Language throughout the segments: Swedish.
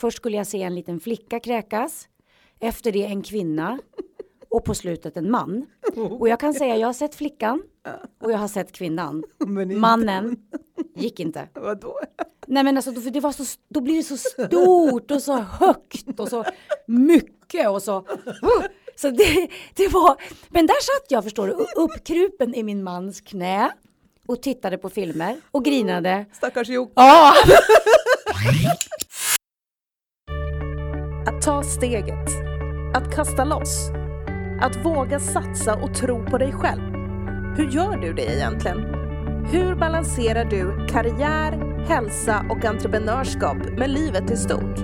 Först skulle jag se en liten flicka kräkas. Efter det en kvinna. Och på slutet en man. Och jag kan säga jag har sett flickan. Och jag har sett kvinnan. Mannen gick inte. Vadå? Nej men alltså då, det var så, då blir det så stort och så högt och så mycket och så. Så det, det var, men där satt jag förstår du, uppkrupen i min mans knä och tittade på filmer och grinade. Stackars Jocke. Ja! Ta steget. Att kasta loss. Att våga satsa och tro på dig själv. Hur gör du det egentligen? Hur balanserar du karriär, hälsa och entreprenörskap med livet i stort?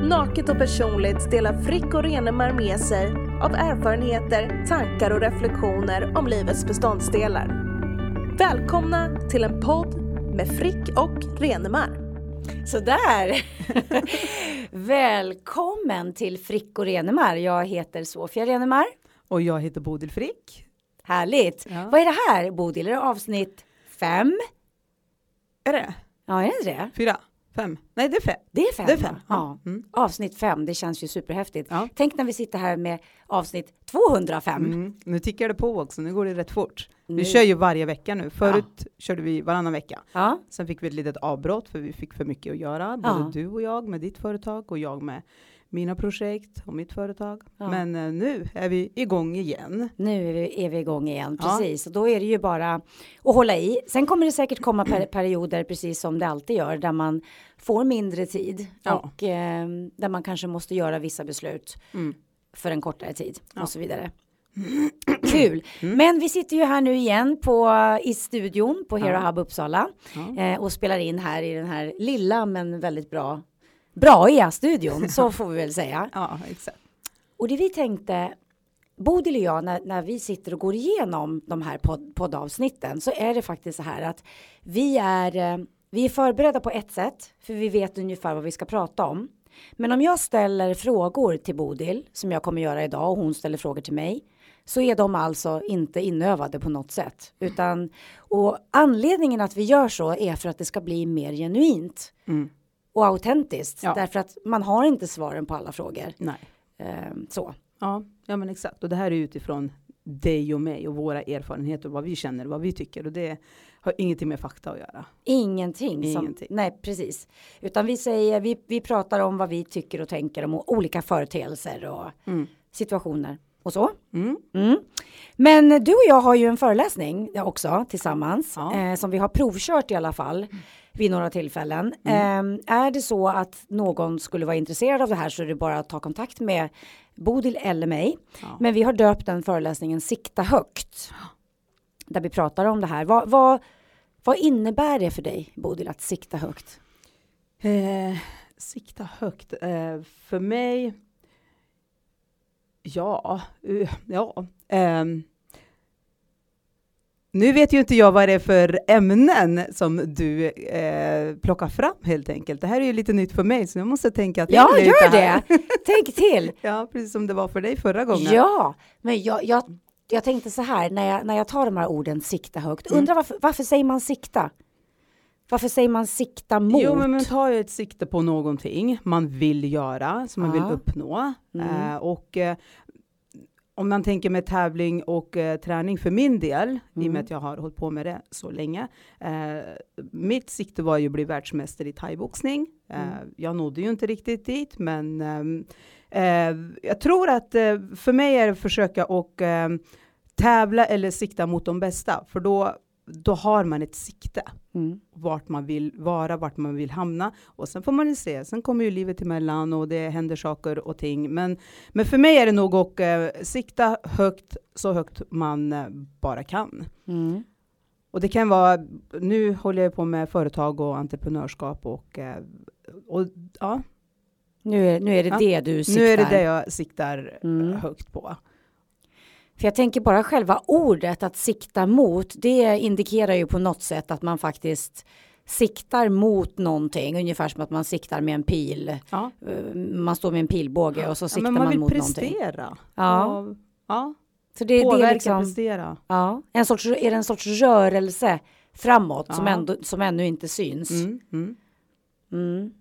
Naket och personligt delar Frick och Renemar med sig av erfarenheter, tankar och reflektioner om livets beståndsdelar. Välkomna till en podd med Frick och Renemar. Sådär! Välkommen till Frick och Renemar. Jag heter Sofia Renemar. Och jag heter Bodil Frick. Härligt! Ja. Vad är det här Bodil? Är det avsnitt fem? Är det? Ja, är det det? Fyra? Fem? Nej, det är fem. Det är fem. Det är fem. Ja. Mm. Avsnitt fem, det känns ju superhäftigt. Ja. Tänk när vi sitter här med avsnitt 205. Mm. Nu tickar det på också, nu går det rätt fort. Vi kör ju varje vecka nu. Förut körde vi varannan vecka. Ja. Sen fick vi ett litet avbrott för vi fick för mycket att göra. Både Ja. du och jag med ditt företag och jag med mina projekt och mitt företag. Ja. Men eh, nu är vi igång igen. Nu är vi, är vi igång igen, Ja. precis. Och då är det ju bara att hålla i. Sen kommer det säkert komma per perioder, precis som det alltid gör, där man får mindre tid Ja. och eh, där man kanske måste göra vissa beslut Mm. för en kortare tid Ja. och så vidare. Kul! Mm. Men vi sitter ju här nu igen på, i studion på Hero Ja. Hub Uppsala Ja. eh, och spelar in här i den här lilla men väldigt bra, braiga studion, så får vi väl säga. ja, exakt. Och det vi tänkte, Bodil och jag, när, när vi sitter och går igenom de här podd, poddavsnitten så är det faktiskt så här att vi är, eh, vi är förberedda på ett sätt, för vi vet ungefär vad vi ska prata om. Men om jag ställer frågor till Bodil, som jag kommer göra idag, och hon ställer frågor till mig, så är de alltså inte inövade på något sätt. Utan, och anledningen att vi gör så är för att det ska bli mer genuint Mm. och autentiskt. Ja. Därför att man har inte svaren på alla frågor. Nej. Eh, så. Ja, ja, men exakt. Och det här är utifrån dig och mig och våra erfarenheter, vad vi känner, vad vi tycker. Och det har ingenting med fakta att göra. Ingenting. Som, Ingenting. Nej, precis. Utan vi säger, vi, vi pratar om vad vi tycker och tänker om olika företeelser och Mm. situationer och så. Mm. Mm. Men du och jag har ju en föreläsning också tillsammans Ja. Mm. eh, som vi har provkört i alla fall vid några tillfällen. Eh, är det så att någon skulle vara intresserad av det här så är det bara att ta kontakt med Bodil eller mig. Ja. Men vi har döpt den föreläsningen Sikta högt. Där vi pratar om det här. Vad, vad, vad innebär det för dig, Bodil, att sikta högt? Eh, sikta högt. Eh, för mig, ja, eh, ja. ehm, nu vet ju inte jag vad det är för ämnen som du eh, plockar fram helt enkelt. Det här är ju lite nytt för mig så jag måste tänka till Ja, gör det! Tänk till! Ja, precis som det var för dig förra gången. Ja, men jag, jag, jag tänkte så här när jag, när jag tar de här orden sikta högt. Undrar varför, varför säger man sikta? Varför säger man sikta mot? Jo, men man tar ju ett sikte på någonting man vill göra, som man Ja. vill uppnå. Mm. Eh, och eh, om man tänker med tävling och eh, träning för min del, i och Mm. med att jag har hållit på med det så länge. Eh, mitt sikte var ju att bli världsmästare i thaiboxning. Eh, Mm. Jag nådde ju inte riktigt dit, men eh, jag tror att för mig är det att försöka och tävla eller sikta mot de bästa, för då, då har man ett sikte Mm. vart man vill vara, vart man vill hamna. Och sen får man ju se, sen kommer ju livet emellan och det händer saker och ting. Men, men för mig är det nog att eh, sikta högt, så högt man eh, bara kan. Mm. Och det kan vara, nu håller jag på med företag och entreprenörskap och, eh, och ja, Nu, är, nu är det Ja, det du siktar. nu är det det jag siktar eh, Mm. högt på. För jag tänker bara själva ordet att sikta mot, det indikerar ju på något sätt att man faktiskt siktar mot någonting, ungefär som att man siktar med en pil. Ja. Eh, Man står med en pilbåge och så Ja, siktar man, man vill mot någonting. prestera. Ja. Och, ja. Så det, det Påverka, är liksom, prestera. ja, en sorts, är det en sorts rörelse framåt som, Ja. ändå, som ännu inte syns. Mm, mm. Mm.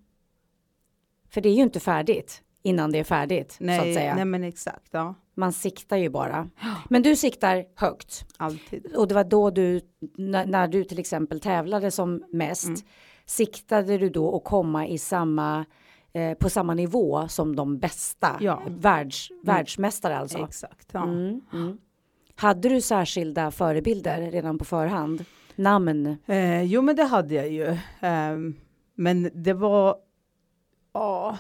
För det är ju inte färdigt innan det är färdigt så att Nej, säga. nej men exakt, ja. Man siktar ju bara. Men du siktar högt. Alltid. Och det var då du, när, när du till exempel tävlade som mest, Mm. siktade du då att komma i samma, eh, på samma nivå som de bästa? Ja. Världs, Världsmästare alltså? Exakt, ja. Mm, mm. Hade du särskilda förebilder redan på förhand? Namn? Eh, jo, men det hade jag ju. Ehm, men det var ja,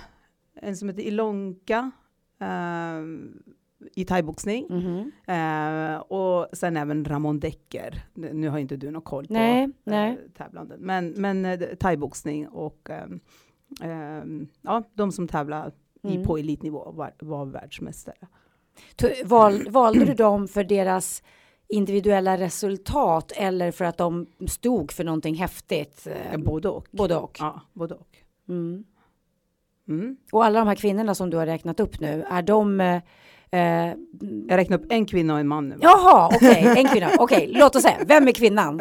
en som heter Ilonka ehm, i thaiboxning. Mhm. Eh, och sen även Ramon Decker. Nu har inte du någon koll på Nej, eh, nej. tävlanden. Men, men eh, thaiboxning och ehm, ehm, ja, de som tävlar i, Mm. på elitnivå var, var världsmästare. Val, valde du dem för deras individuella resultat eller för att de stod för någonting häftigt? Eh, Eh, både och. Både och. Ja, både och. Mm. Mm. Och alla de här kvinnorna som du har räknat upp nu, är de... Eh, eh, Jag räknar upp en kvinna och en man nu. jaha, okej, en kvinna. Okej, låt oss se. Vem är kvinnan?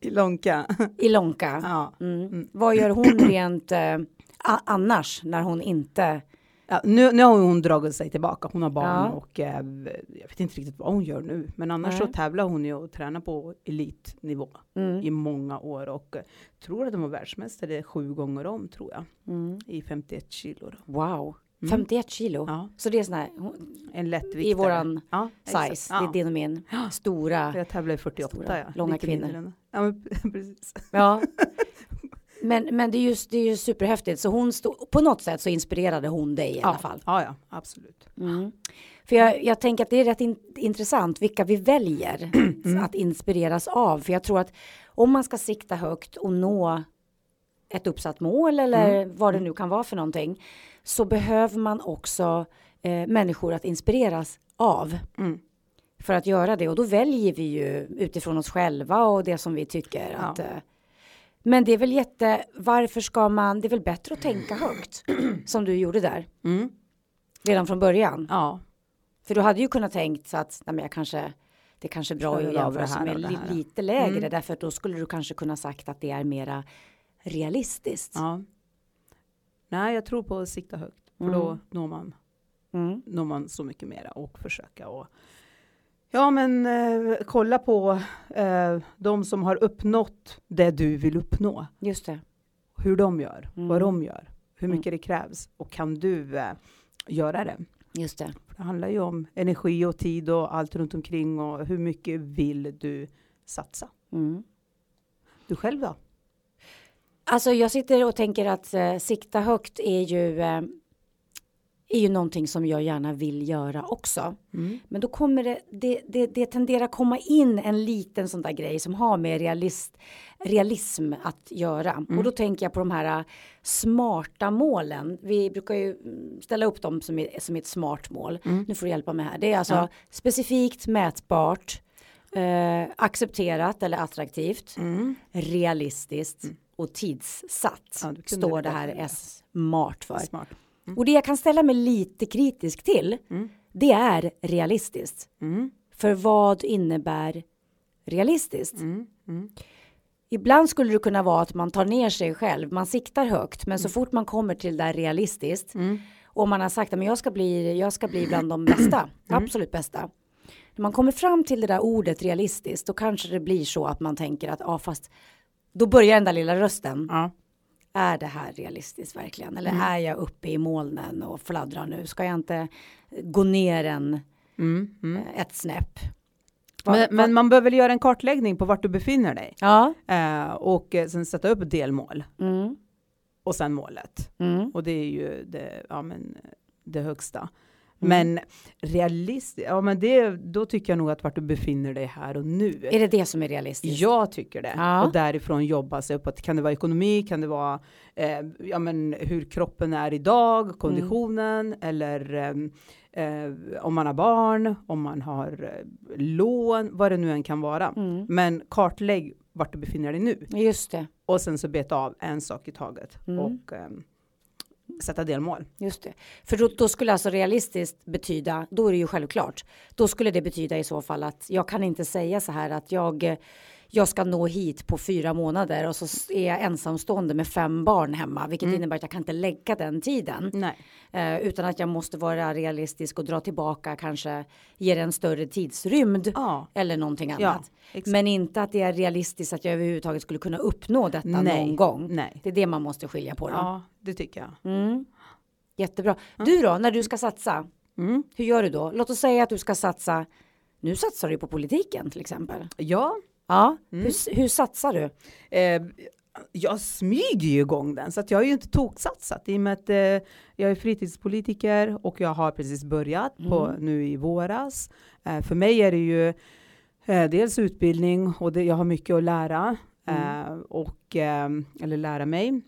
Ilonka. Ilonka. ja. Mm. Vad gör hon rent eh, annars när hon inte... Ja, nu, nu har hon dragit sig tillbaka, hon har barn Ja. och eh, jag vet inte riktigt vad hon gör nu. Men annars så Nej. tävlar hon ju och tränar på elitnivå Mm. i många år och eh, tror att de var världsmästare sju gånger om tror jag. Mm. I 51 kilo. Då. Wow, Mm. 51 kilo. Ja, Så det är sån här hon- en lättviktare. i våran ja, size, exakt. det är Ja. din och min. Stora. Jag tävlar i 48, Stora, ja. långa kvinnor. Ja, men, precis. Ja. Men, men det, är ju, det är ju superhäftigt. Så hon stod, på något sätt så inspirerade hon dig i alla fall. Ja, ja, absolut. Mm. För jag, jag tänker att det är rätt in, intressant vilka vi väljer att inspireras av. För jag tror att om man ska sikta högt och nå ett uppsatt mål eller vad det nu kan vara för någonting så behöver man också eh, människor att inspireras av Mm. för att göra det och då väljer vi ju utifrån oss själva och det som vi tycker Ja. att eh, men det är väl jätte varför ska man det är väl bättre att tänka högt som du gjorde där Mm. redan från början Ja, för du hade ju kunnat tänkt så att nej, men jag kanske det kanske är bra att jämföra sig med li, lite lägre Mm. därför att då skulle du kanske kunna sagt att det är mera realistiskt. ja. Nej, jag tror på att sikta högt. För då Mm. når man Mm. når man så mycket mera och försöka och ja men eh, kolla på eh, de som har uppnått det du vill uppnå. Just det. Hur de gör, Mm. vad de gör, hur Mm. mycket det krävs och kan du eh, göra det? Just det. För det handlar ju om energi och tid och allt runt omkring och hur mycket vill du satsa? Mm. Du själv då? Alltså jag sitter och tänker att eh, sikta högt är ju eh, är ju någonting som jag gärna vill göra också. Mm. Men då kommer det, det, det, det tenderar komma in en liten sån där grej som har med realist, realism att göra. Mm. Och då tänker jag på de här äh, smarta målen. Vi brukar ju mm, ställa upp dem som, är, som ett smart mål. Mm. Nu får du hjälpa mig här. Det är alltså Ja. specifikt, mätbart, eh, accepterat eller attraktivt, Mm. realistiskt och tidssatt. Ja, står det här bättre. S smart Smart. Och det jag kan ställa mig lite kritisk till, Mm. det är realistiskt. Mm. För vad innebär realistiskt? Mm. Mm. Ibland skulle det kunna vara att man tar ner sig själv, man siktar högt, men så fort man kommer till det där realistiskt Mm. och man har sagt att jag ska bli, jag ska bli bland de bästa, absolut bästa. När man kommer fram till det där ordet realistiskt, då kanske det blir så att man tänker att ja, fast då börjar den där lilla rösten. Ja. Är det här realistiskt verkligen? Eller är jag uppe i molnen och fladdrar nu? Ska jag inte gå ner en, Mm. Mm. eh, ett snäpp? Vad- Men, vad- men man behöver väl göra en kartläggning på vart du befinner dig Ja. eh, och eh, sen sätta upp delmål Mm. och sen målet. Mm. Och det är ju det, ja, men, det högsta. Mm. Men realistiskt, ja men det, då tycker jag nog att vart du befinner dig här och nu. Är det det som är realistiskt? Jag tycker det. Ja. Och därifrån jobba sig uppåt. Kan det vara ekonomi? Kan det vara eh, ja, men hur kroppen är idag? Konditionen? Eller ehm, eh, om man har barn? Om man har eh, lån? Vad det nu än kan vara. Mm. Men kartlägg vart du befinner dig nu. Just det, Och sen så beta av en sak i taget. Mm. Och ehm, sätta delmål. just det. För då, då skulle alltså realistiskt betyda, då är det ju självklart, då skulle det betyda i så fall att jag kan inte säga så här att jag, jag ska nå hit på fyra månader och så är jag ensamstående med fem barn hemma, vilket Mm. innebär att jag kan inte lägga den tiden. Eh, utan att jag måste vara realistisk och dra tillbaka, kanske ge det en större tidsrymd Ja. eller någonting Ja, annat. exakt. Men inte att det är realistiskt att jag överhuvudtaget skulle kunna uppnå detta Nej, någon gång. nej. Det är det man måste skilja på. Då. Ja, det tycker jag. Mm. Jättebra. Du då, när du ska satsa, Mm. hur gör du då? Låt oss säga att du ska satsa, nu satsar du på politiken till exempel. Ja, Ja, Mm. hur, hur satsar du? eh, jag smyger ju igång den så att jag har ju inte toksatsat i och med att eh, jag är fritidspolitiker och jag har precis börjat på, Mm. nu i våras. Eh, för mig är det ju eh, dels utbildning och det, jag har mycket att lära Mm. eh, och eh, eller lära mig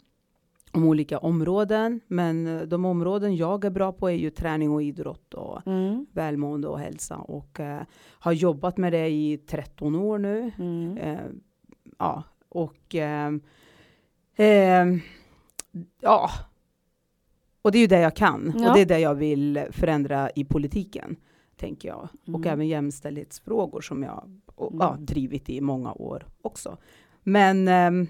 om olika områden. Men eh, de områden jag är bra på är ju träning och idrott och Mm. välmående och hälsa och eh, har jobbat med det i 13 år nu. Mm. Eh, ja, och ehm, ehm, ja, och det är ju det jag kan Ja. och det är det jag vill förändra i politiken, tänker jag. Och Mm. även jämställdhetsfrågor som jag och, Mm. ja, drivit i många år också. Men ehm,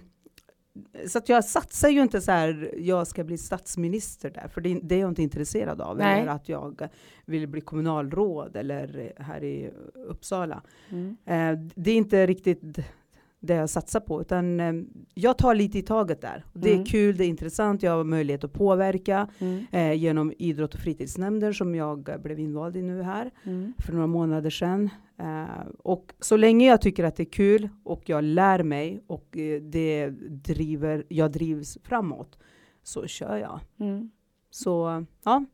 så att jag satsar ju inte så här, jag ska bli statsminister där, för det, det är jag inte intresserad av. Nej. Eller att jag vill bli kommunalråd eller här i Uppsala. Mm. Eh, det är inte riktigt det jag satsar på, utan eh, jag tar lite i taget där. Det Mm. är kul, det är intressant, jag har möjlighet att påverka Mm. eh, genom idrott och fritidsnämnder som jag blev invald i nu här Mm. för några månader sedan. Eh, och så länge jag tycker att det är kul och jag lär mig och eh, det driver, jag drivs framåt så kör jag. Mm. Så ja,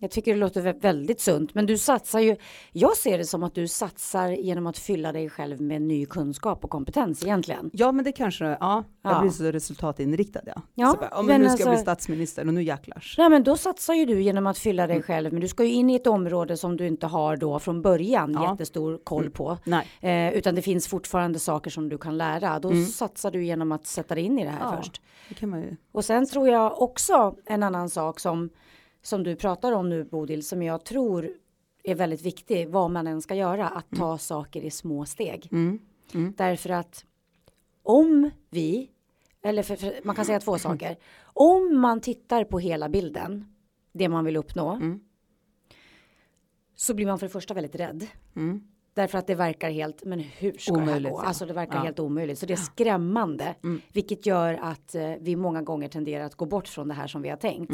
Jag tycker det låter vä- väldigt sunt, men du satsar ju. Jag ser det som att du satsar genom att fylla dig själv med ny kunskap och kompetens egentligen. ja men det kanske, ja, jag Ja. blir så resultatinriktad ja. Ja, så bara, men, nu ska jag bli alltså- statsminister och nu jäklars. Nej, men då satsar ju du genom att fylla dig Mm. själv. Men du ska ju in i ett område som du inte har då från början Ja. jättestor koll Mm. på. Nej. Eh, utan det finns fortfarande saker som du kan lära. Då Mm. satsar du genom att sätta dig in i det här Ja. först. Det kan man ju. Och sen tror jag också en annan sak som, som du pratar om nu Bodil, som jag tror är väldigt viktig, vad man än ska göra, att ta saker i små steg. Mm. Därför att om vi, eller för, för, man kan säga två saker, om man tittar på hela bilden, det man vill uppnå, Mm. så blir man för det första väldigt rädd. Mm. Därför att det verkar helt, men hur ska det här Omöjligt, gå? Alltså det verkar Ja. helt omöjligt. Så det är skrämmande. Mm. Vilket gör att eh, vi många gånger tenderar att gå bort från det här som vi har tänkt.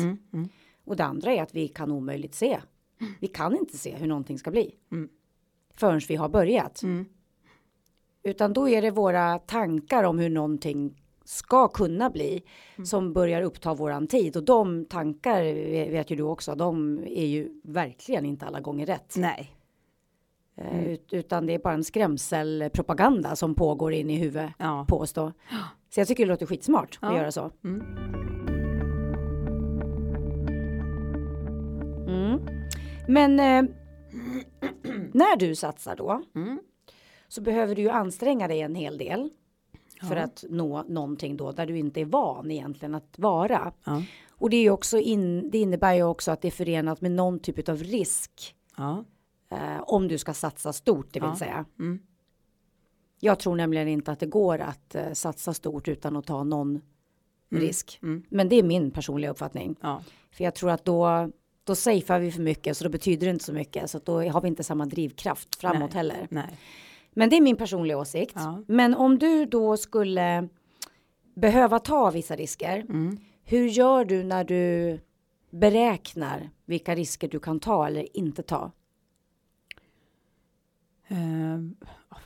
Mm. Mm. Och det andra är att vi kan omöjligt se. Vi kan inte se hur någonting ska bli. Mm. Förrän vi har börjat. Mm. Utan då är det våra tankar om hur någonting ska kunna bli Mm. som börjar uppta våran tid. Och de tankar vet ju du också, de är ju verkligen inte alla gånger rätt. Nej. Eh, ut- Utan det är bara en skrämselpropaganda som pågår in i huvudet Ja. på oss då. Så jag tycker det låter skitsmart att Ja. göra så. Mm. Mm. Men eh, när du satsar då Mm. så behöver du ju anstränga dig en hel del för Ja. att nå någonting då där du inte är van egentligen att vara. Ja. Och det är också in, det innebär ju också att det är förenat med någon typ av risk Ja. eh, om du ska satsa stort, det vill säga. Mm. Jag tror nämligen inte att det går att eh, satsa stort utan att ta någon risk. Mm. Men det är min personliga uppfattning. För jag tror att då, då safear vi för mycket så då betyder det inte så mycket. Så då har vi inte samma drivkraft framåt Nej. heller. Nej. Men det är min personliga åsikt. Ja. Men om du då skulle behöva ta vissa risker. Mm. Hur gör du när du beräknar vilka risker du kan ta eller inte ta? Eh,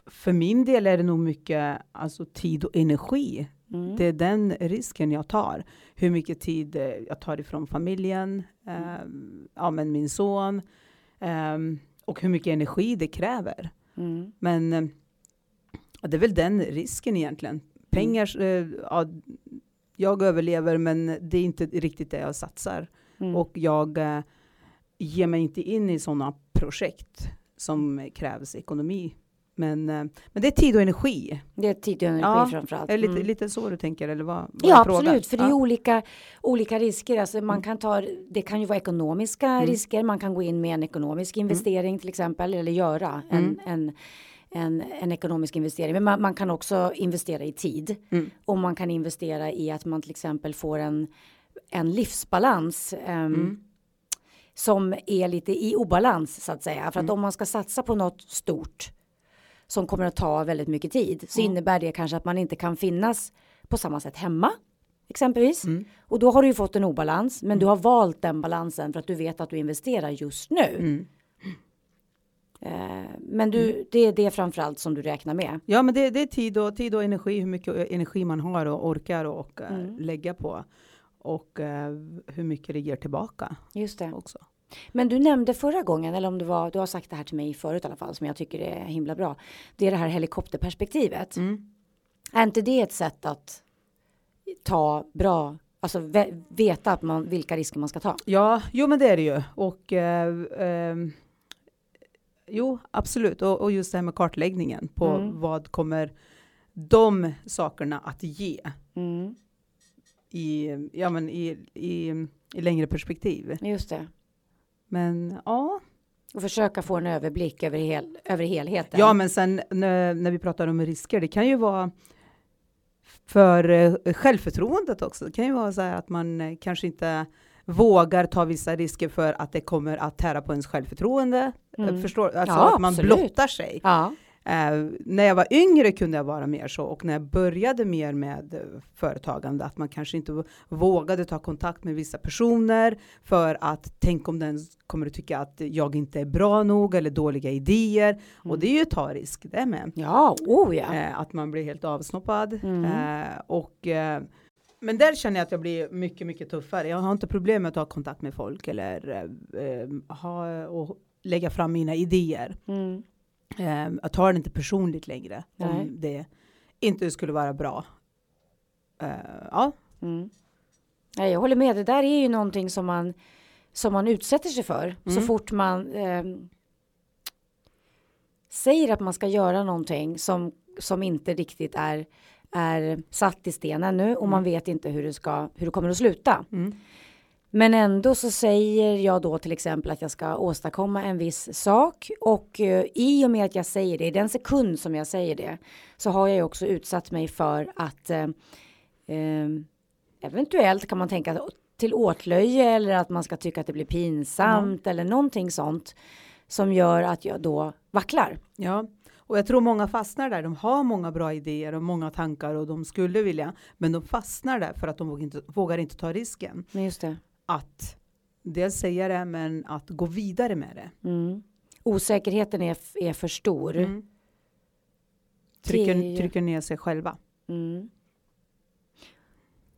för min del är det nog mycket alltså, tid och energi. Mm. Det är den risken jag tar. Hur mycket tid eh, jag tar ifrån familjen, eh, ja, men min son eh, och hur mycket energi det kräver. Mm. Men eh, det är väl den risken egentligen. Pengar, eh, ja, jag överlever men det är inte riktigt det jag satsar. Mm. Och jag eh, ger mig inte in i sådana projekt som krävs ekonomi. Men, eh, men det är tid och energi. det är tid och energi Ja, framförallt. Är det lite, Mm. lite så du tänker? Eller vad, vad Ja absolut, för det är ja. olika, olika risker. Alltså man Mm. kan ta, det kan ju vara ekonomiska Mm. risker, man kan gå in med en ekonomisk investering till exempel, eller göra en, Mm. en, en, en ekonomisk investering. Men man, man kan också investera i tid. Mm. Och man kan investera i att man till exempel får en, en livsbalans. Mm. Som är lite i obalans så att säga. För att Mm. om man ska satsa på något stort. Som kommer att ta väldigt mycket tid. Så Mm. innebär det kanske att man inte kan finnas på samma sätt hemma. Exempelvis. Mm. Och då har du ju fått en obalans. Men du har valt den balansen för att du vet att du investerar just nu. Mm. Eh, men du, det är det framförallt som du räknar med. Ja, men det, det är tid och, tid och energi, hur mycket energi man har och orkar och eh, Mm. lägga på. Och eh, hur mycket det ger tillbaka Just det. också. Men du nämnde förra gången, eller om det var, du har sagt det här till mig förut i alla fall, som jag tycker är himla bra. Det är det här helikopterperspektivet. Mm. Är inte det ett sätt att ta bra, alltså ve- veta att man, vilka risker man ska ta? Ja, jo men det är det ju. Och eh, ehm, jo, absolut. Och, och just det här med kartläggningen på Mm. vad kommer de sakerna att ge Mm, i, ja, men i, i, i längre perspektiv. just det. Men ja, Och försöka få en överblick över, hel, över helheten. ja men sen när, när vi pratar om risker, det kan ju vara för eh, självförtroendet också. Det kan ju vara så här att man eh, kanske inte vågar ta vissa risker för att det kommer att tära på ens självförtroende. Mm. Förstår, alltså Ja, att man absolut. blottar sig. Ja, Eh, när jag var yngre kunde jag vara mer så och när jag började mer med eh, företagande att man kanske inte vågade ta kontakt med vissa personer för att tänk om den kommer att tycka att jag inte är bra nog eller dåliga idéer och det är ju att ta risk det med. ja, oh ja. Eh, att man blir helt avsnoppad Mm. eh, och eh, men där känner jag att jag blir mycket, mycket tuffare. Jag har inte problem med att ta kontakt med folk eller eh, ha och lägga fram mina idéer. Mm. Eh, jag tar det inte personligt längre Nej. om det inte skulle vara bra. Eh, ja, Mm. Nej, jag håller med. Det där är ju någonting som man, som man utsätter sig för. Så Mm. fort man ehm, säger att man ska göra någonting som, som inte riktigt är, är satt i sten ännu och man vet inte hur det, ska, hur det kommer att sluta. Mm. Men ändå så säger jag då till exempel att jag ska åstadkomma en viss sak och eh, i och med att jag säger det, i den sekund som jag säger det, så har jag ju också utsatt mig för att eh, eh, eventuellt kan man tänka till åtlöje eller att man ska tycka att det blir pinsamt eller någonting sånt som gör att jag då vacklar. ja. Och jag tror många fastnar där. De har många bra idéer och många tankar och de skulle vilja, men de fastnar där för att de vågar inte, vågar inte ta risken Men just det. Att dels säga det, men att gå vidare med det. Mm. Osäkerheten är, är för stor. Mm. Ju- Trycker, trycker ner sig själva. Mm.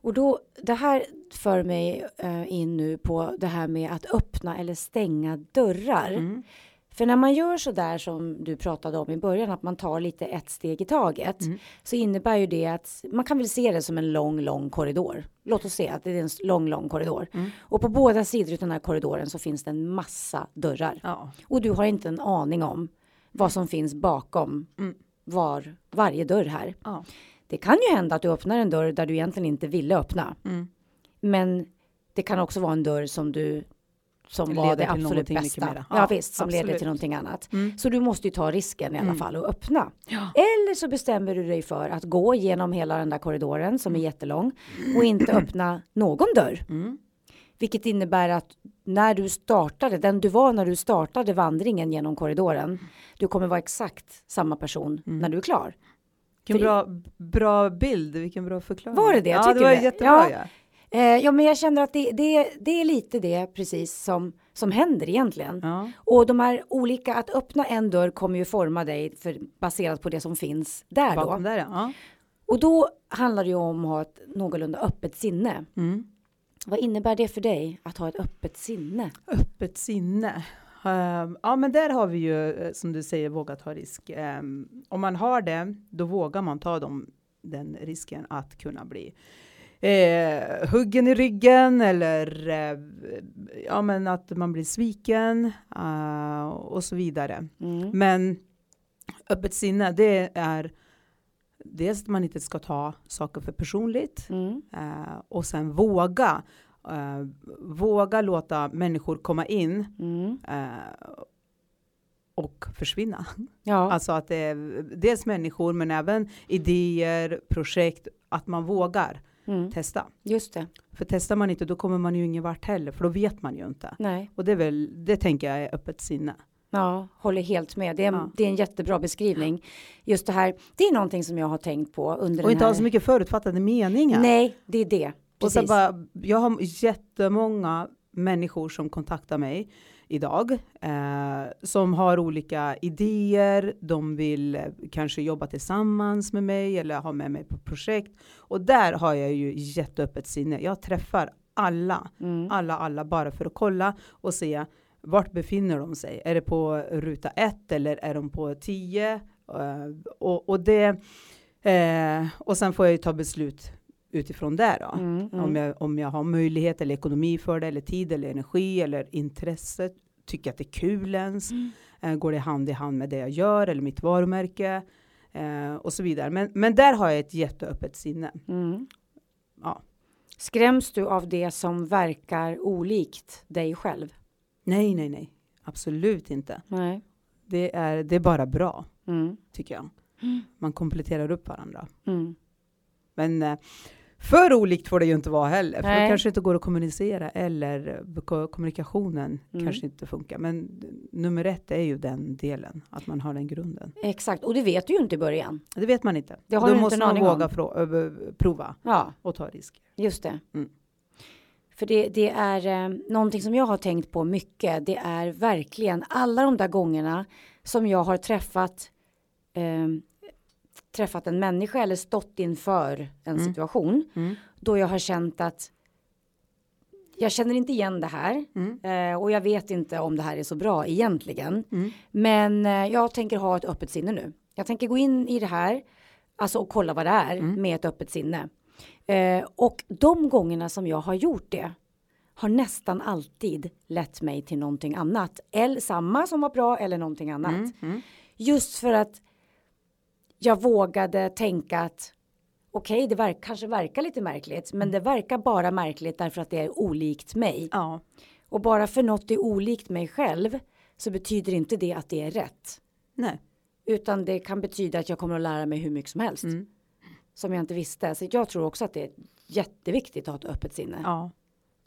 Och då, det här för mig eh, in nu på det här med att öppna eller stänga dörrar. Mm. För när man gör så där som du pratade om i början, att man tar lite ett steg i taget, Mm. så innebär ju det att man kan väl se det som en lång, lång korridor. Låt oss se att det är en lång, lång korridor. Mm. Och på båda sidor av den här korridoren så finns det en massa dörrar. Ja. Och du har inte en aning om vad som finns bakom Mm. var, varje dörr här. Ja. Det kan ju hända att du öppnar en dörr där du egentligen inte ville öppna. Mm. Men det kan också vara en dörr som du som var Leder det till absolut bästa. Ja, Ja, visst, som leder absolut. till någonting annat. Mm. Så du måste ju ta risken i alla Mm. fall och öppna. Ja. Eller så bestämmer du dig för att gå genom hela den där korridoren som är jättelång och inte öppna någon dörr. Mm. Vilket innebär att när du startade, den du var när du startade vandringen genom korridoren, du kommer vara exakt samma person Mm. när du är klar. Vilken bra, bra bild, vilken bra förklaring. Var det det? Jag Ja, tycker det var det. jättebra. Ja. Ja. Eh, ja, men jag känner att det, det, det är lite det precis som, som händer egentligen. Ja. Och de här olika, att öppna en dörr kommer ju forma dig för, baserat på det som finns där Bakom då. där, ja. Och då handlar det ju om att ha ett någorlunda öppet sinne. Mm. Vad innebär det för dig att ha ett öppet sinne? Öppet sinne. Ehm, ja, men där har vi ju, eh, som du säger, vågat ta risk. Ehm, om man har det, då vågar man ta dem, den risken att kunna bli eh, huggen i ryggen eller eh, ja, men att man blir sviken eh, och så vidare. Mm. Men öppet sinne, det är dels att man inte ska ta saker för personligt Mm. eh, och sen våga eh, våga låta människor komma in Mm. och försvinna. Ja, Alltså att det är dels människor men även idéer, projekt, att man vågar mm, testa. just det. För testar man inte då kommer man ju ingen vart heller för då vet man ju inte. Nej, Och det är väl, det tänker jag är öppet sinne. ja, håller helt med. Det är, Ja. det är en jättebra beskrivning. Just det här, det är någonting som jag har tänkt på under Och inte här... ha så mycket förutfattade meningar. Nej, det är det. Och sen Precis. bara, jag har jättemånga människor som kontaktar mig idag eh, som har olika idéer. De vill eh, kanske jobba tillsammans med mig eller ha med mig på projekt. Och där har jag ju jätteöppet sinne. Jag träffar alla, Mm. alla, alla bara för att kolla och se vart befinner de sig. Är det på ruta ett eller är de på tio? Eh, och, och det eh, och sen får jag ju ta beslut utifrån det då. Mm, mm. Om, jag, om jag har möjlighet eller ekonomi för det, eller tid eller energi eller intresse. Tycker att det är kul ens. Mm. Eh, går det hand i hand med det jag gör eller mitt varumärke. Eh, och så vidare. Men, men där har jag ett jätteöppet sinne. Mm. Ja. Skräms du av det som verkar olikt dig själv? Nej, nej, nej. Absolut inte. Nej. Det är, det är bara bra, Mm. tycker jag. Man kompletterar upp varandra. Mm. Men eh, för olikt får det ju inte vara heller. För Nej. det kanske inte går att kommunicera eller ko- kommunikationen Mm. kanske inte funkar. Men nummer ett är ju den delen, att man har den grunden. Exakt, och det vet du ju inte i början. Det vet man inte. Det har Då du inte måste en man våga om. prova Ja, och ta risk. just det. Mm. För det, det är eh, någonting som jag har tänkt på mycket. Det är verkligen alla de där gångerna som jag har träffat eh, träffat en människa eller stått inför en Mm. situation Mm. då jag har känt att jag känner inte igen det här Mm. eh, och jag vet inte om det här är så bra egentligen. Mm. Men eh, jag tänker ha ett öppet sinne nu. Jag tänker gå in i det här, alltså och kolla vad det är Mm. med ett öppet sinne. Eh, och de gångerna som jag har gjort det har nästan alltid lett mig till någonting annat. Eller samma som var bra eller någonting annat. Mm. Mm. Just för att jag vågade tänka att okej, det verk, kanske verkar lite märkligt, men det verkar bara märkligt därför att det är olikt mig. Ja, Och bara för något är olikt mig själv så betyder inte det att det är rätt. nej. Utan det kan betyda att jag kommer att lära mig hur mycket som helst. Mm. Som jag inte visste. Så jag tror också att det är jätteviktigt att ha ett öppet sinne. Ja.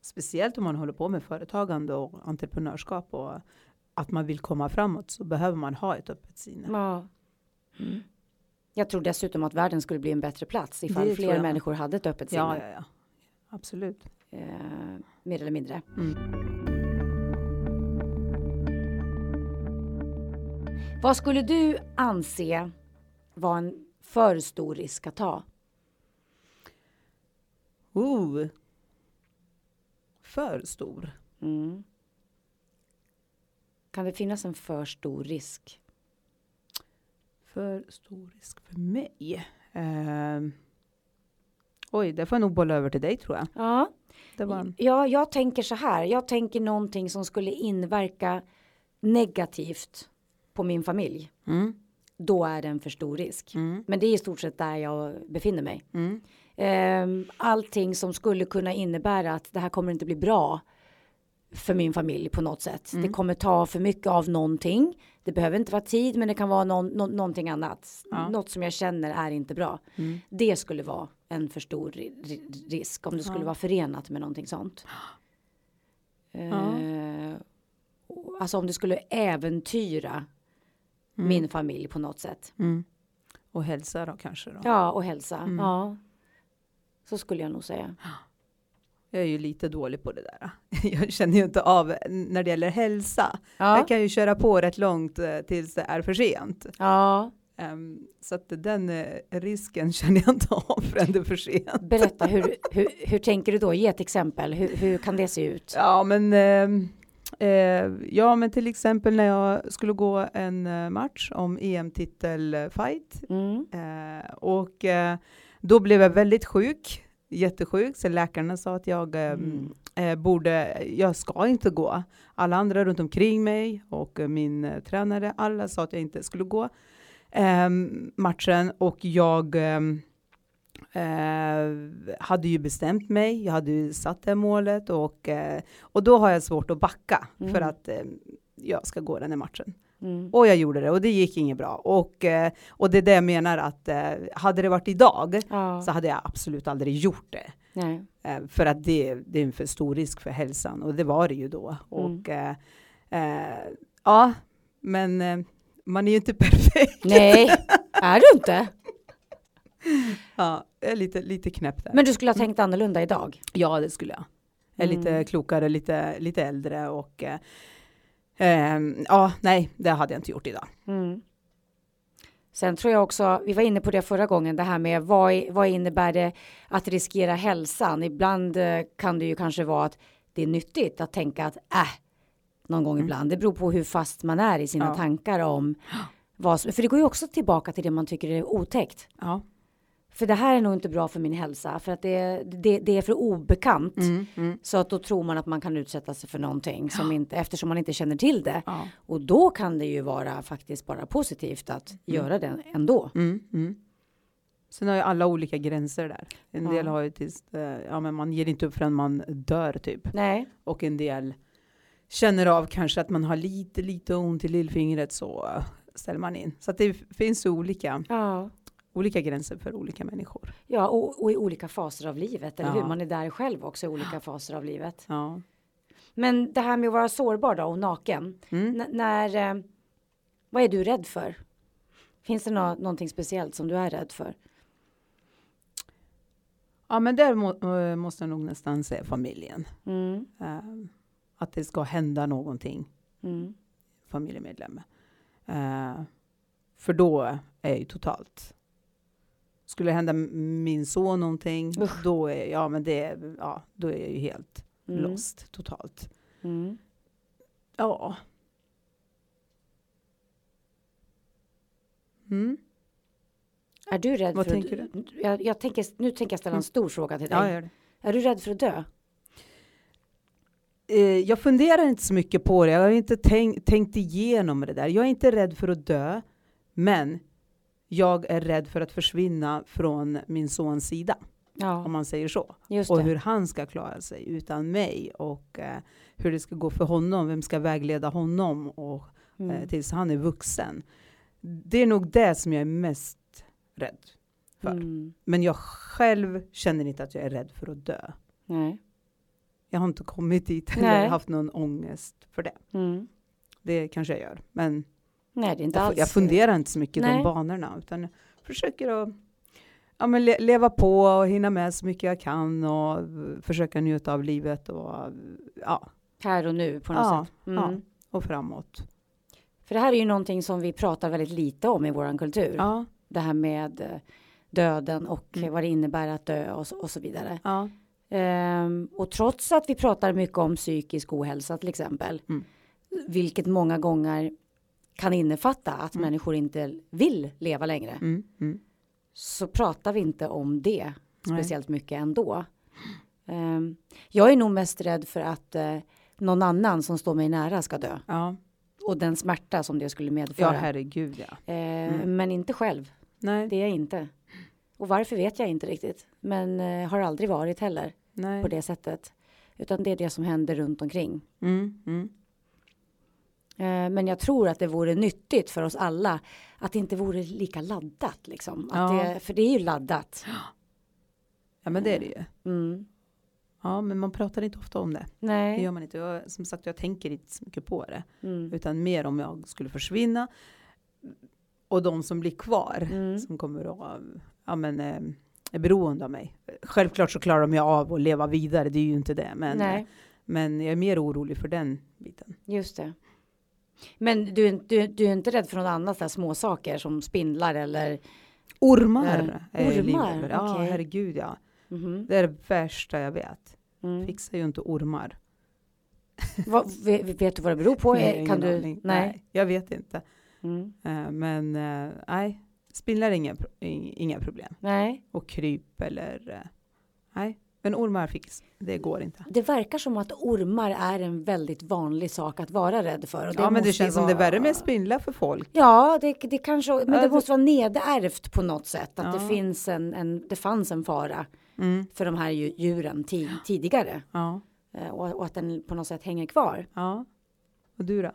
Speciellt om man håller på med företagande och entreprenörskap och att man vill komma framåt så behöver man ha ett öppet sinne. Ja. Mm. Jag tror dessutom att världen skulle bli en bättre plats ifall Det fler människor hade ett öppet sinne. Ja, ja, ja. Absolut. Eh, mer eller mindre. Mm. Vad skulle du anse var en för stor risk att ta? Ooh. För stor. Mm. Kan det finnas en för stor risk? För stor risk för mig. Ehm. oj, det får jag nog bolla över till dig tror jag. Ja, Det var en... ja, jag tänker så här. Jag tänker någonting som skulle inverka negativt på min familj. Mm. Då är det en för stor risk. Mm. Men det är i stort sett där jag befinner mig. Mm. Ehm, allting som skulle kunna innebära att det här kommer inte bli bra för min familj på något sätt. Mm. Det kommer ta för mycket av någonting. Det behöver inte vara tid, men det kan vara någon, nå- någonting annat. Ja. Något som jag känner är inte bra. Mm. Det skulle vara en för stor ri- ri- risk om det skulle Ja. vara förenat med någonting sånt. Eh, och- alltså om det skulle äventyra Mm. min familj på något sätt. Mm. Och hälsa då kanske då. Ja, och hälsa. Mm. Ja. Så skulle jag nog säga. Jag är ju lite dålig på det där. Jag känner ju inte av när det gäller hälsa. Ja. Jag kan ju köra på rätt långt eh, tills det är för sent. ja. Ehm, så att den eh, risken känner jag inte av förrän det är för sent. Berätta, hur, hur, hur tänker du då? Ge ett exempel. Hur, hur kan det se ut? Ja, men eh, ja, men till exempel när jag skulle gå en match om EM-titel-fight Mm. och då blev jag väldigt sjuk, jättesjuk, så läkarna sa att jag eh, Mm. eh, borde, jag ska inte gå. Alla andra runt omkring mig och eh, min eh, tränare, alla sa att jag inte skulle gå eh, matchen och jag eh, eh, hade ju bestämt mig, jag hade ju satt det målet och, eh, och då har jag svårt att backa för Mm. att eh, jag ska gå den här matchen. Mm. Och jag gjorde det och det gick inget bra. Och, eh, och det är det jag menar att eh, hade det varit idag Ja. så hade jag absolut aldrig gjort det. Nej. Eh, för att det, det är en för stor risk för hälsan och det var det ju då. Och eh, eh, ja, men man är ju inte perfekt. Nej, är du inte? Ja, jag är lite, lite knäpp där. Men du skulle ha tänkt annorlunda idag? Ja, det skulle jag. Jag är lite Mm. klokare, lite, lite äldre och ehm, ja, nej, det hade jag inte gjort idag. Mm. Sen tror jag också, vi var inne på det förra gången, det här med vad, vad innebär det att riskera hälsan? Ibland eh, kan det ju kanske vara att det är nyttigt att tänka att äh, någon gång ibland. Det beror på hur fast man är i sina Ja. tankar om vad som, för det går ju också tillbaka till det man tycker är otäckt. Ja. För det här är nog inte bra för min hälsa, för att det, det, det är för obekant. Mm, mm. Så att då tror man att man kan utsätta sig för någonting som inte, eftersom man inte känner till det. Ja. Och då kan det ju vara faktiskt bara positivt att göra det ändå. Mm, mm. Sen har ju alla olika gränser där. En Ja. del har ju tills, eh, ja men man ger inte upp förrän man dör typ. Nej, Och en del känner av kanske att man har lite, lite ont i lillfingret så eh, ställer man in. Så att det finns olika, ja, olika gränser för olika människor. ja och, och i olika faser av livet, eller Ja. hur? Man är där själv också i olika faser av livet. Ja. Men det här med att vara sårbar då och naken. Mm. När, eh, vad är du rädd för? Finns det nå- någonting speciellt som du är rädd för? Ja, men där må, eh, måste jag nog nästan säga familjen. Mm, Eh, att det ska hända någonting, mm, familjemedlem. Eh, för då är jag ju totalt. Skulle det hända min son någonting, Usch. då är, ja, men det, ja, då är jag ju helt mm, lost totalt. Mm. Ja. Mm. Är du rädd Vad för tänker att, Jag, jag tänker, nu tänker jag ställa en Mm. stor fråga till dig. Ja, det. Är du rädd för att dö? Eh, jag funderar inte så mycket på det. Jag har inte tänkt, tänkt igenom det där. Jag är inte rädd för att dö, men jag är rädd för att försvinna från min sons sida, Ja, om man säger så. just Och det. hur han ska klara sig utan mig och eh, hur det ska gå för honom, vem ska vägleda honom och, eh, Mm. tills han är vuxen. Det är nog det som jag är mest rädd för. Mm. Men jag själv känner inte att jag är rädd för att dö. Nej. Jag har inte kommit dit eller haft någon ångest för det. Mm. Det kanske jag gör. Men Nej, det är inte jag, alls. jag funderar inte så mycket i de banorna. Utan försöker att ja, men le, leva på och hinna med så mycket jag kan. Och försöka njuta av livet och, ja, Här och nu på något Ja, sätt. Mm. ja. och framåt. För det här är ju någonting som vi pratar väldigt lite om i våran kultur. Ja, Det här med eh, döden och Mm. vad det innebär att dö och, så- och så vidare. ja, Ehm, och trots att vi pratar mycket om psykisk ohälsa till exempel, Mm. vilket många gånger kan innefatta att Mm. människor inte vill leva längre, mm, mm. så pratar vi inte om det Nej. speciellt mycket ändå. Ehm, jag är nog mest rädd för att eh, någon annan som står mig nära ska dö ja. och den smärta som det skulle ja, medföra. herregud ja. Mm. Men inte själv, Nej, det är jag inte. Och varför vet jag inte riktigt, men eh, har aldrig varit heller nej. på det sättet. Utan det är det som händer runt omkring. Eh, Men jag tror att det vore nyttigt för oss alla att det inte vore lika laddat. Liksom. Ja. det, för det är ju laddat. Ja, men det är det ju. Mm. Ja, men man pratar inte ofta om det. Det Nej. gör man inte. Jag, som sagt, jag tänker inte så mycket på det. Mm. Utan mer om jag skulle försvinna. Och de som blir kvar. Mm. Som kommer att ja, men, eh, är beroende av mig. Självklart så klarar de ju av att leva vidare. Det är ju inte det. Men, Nej, men jag är mer orolig för den biten. just det. Men du, du, du är inte rädd för något annat, där små saker som spindlar eller? Ormar jag ormar, för. Ja, okej. herregud ja. Mhm. Det är det värsta jag vet. Mm. Fixar ju inte ormar. Vad, vet, vet du vad det beror på? Nej, Eh, kan du? aning. Nej. jag vet inte. Mm. Eh, men eh, nej, spindlar är inga, inga problem. Nej. Och kryp eller eh, nej. Men ormar fix, det går inte. Det verkar som att ormar är en väldigt vanlig sak att vara rädd för. Och ja men det känns som vara- det är värre med spindlar för folk. Ja, det, det kanske, men Ja, det det- måste vara nedärvt på något sätt. Att det Ja. finns en, en, det fanns en fara Mm. för de här dju- djuren ti, tidigare. Ja, Eh, Och, och att den på något sätt hänger kvar. ja. Och du då?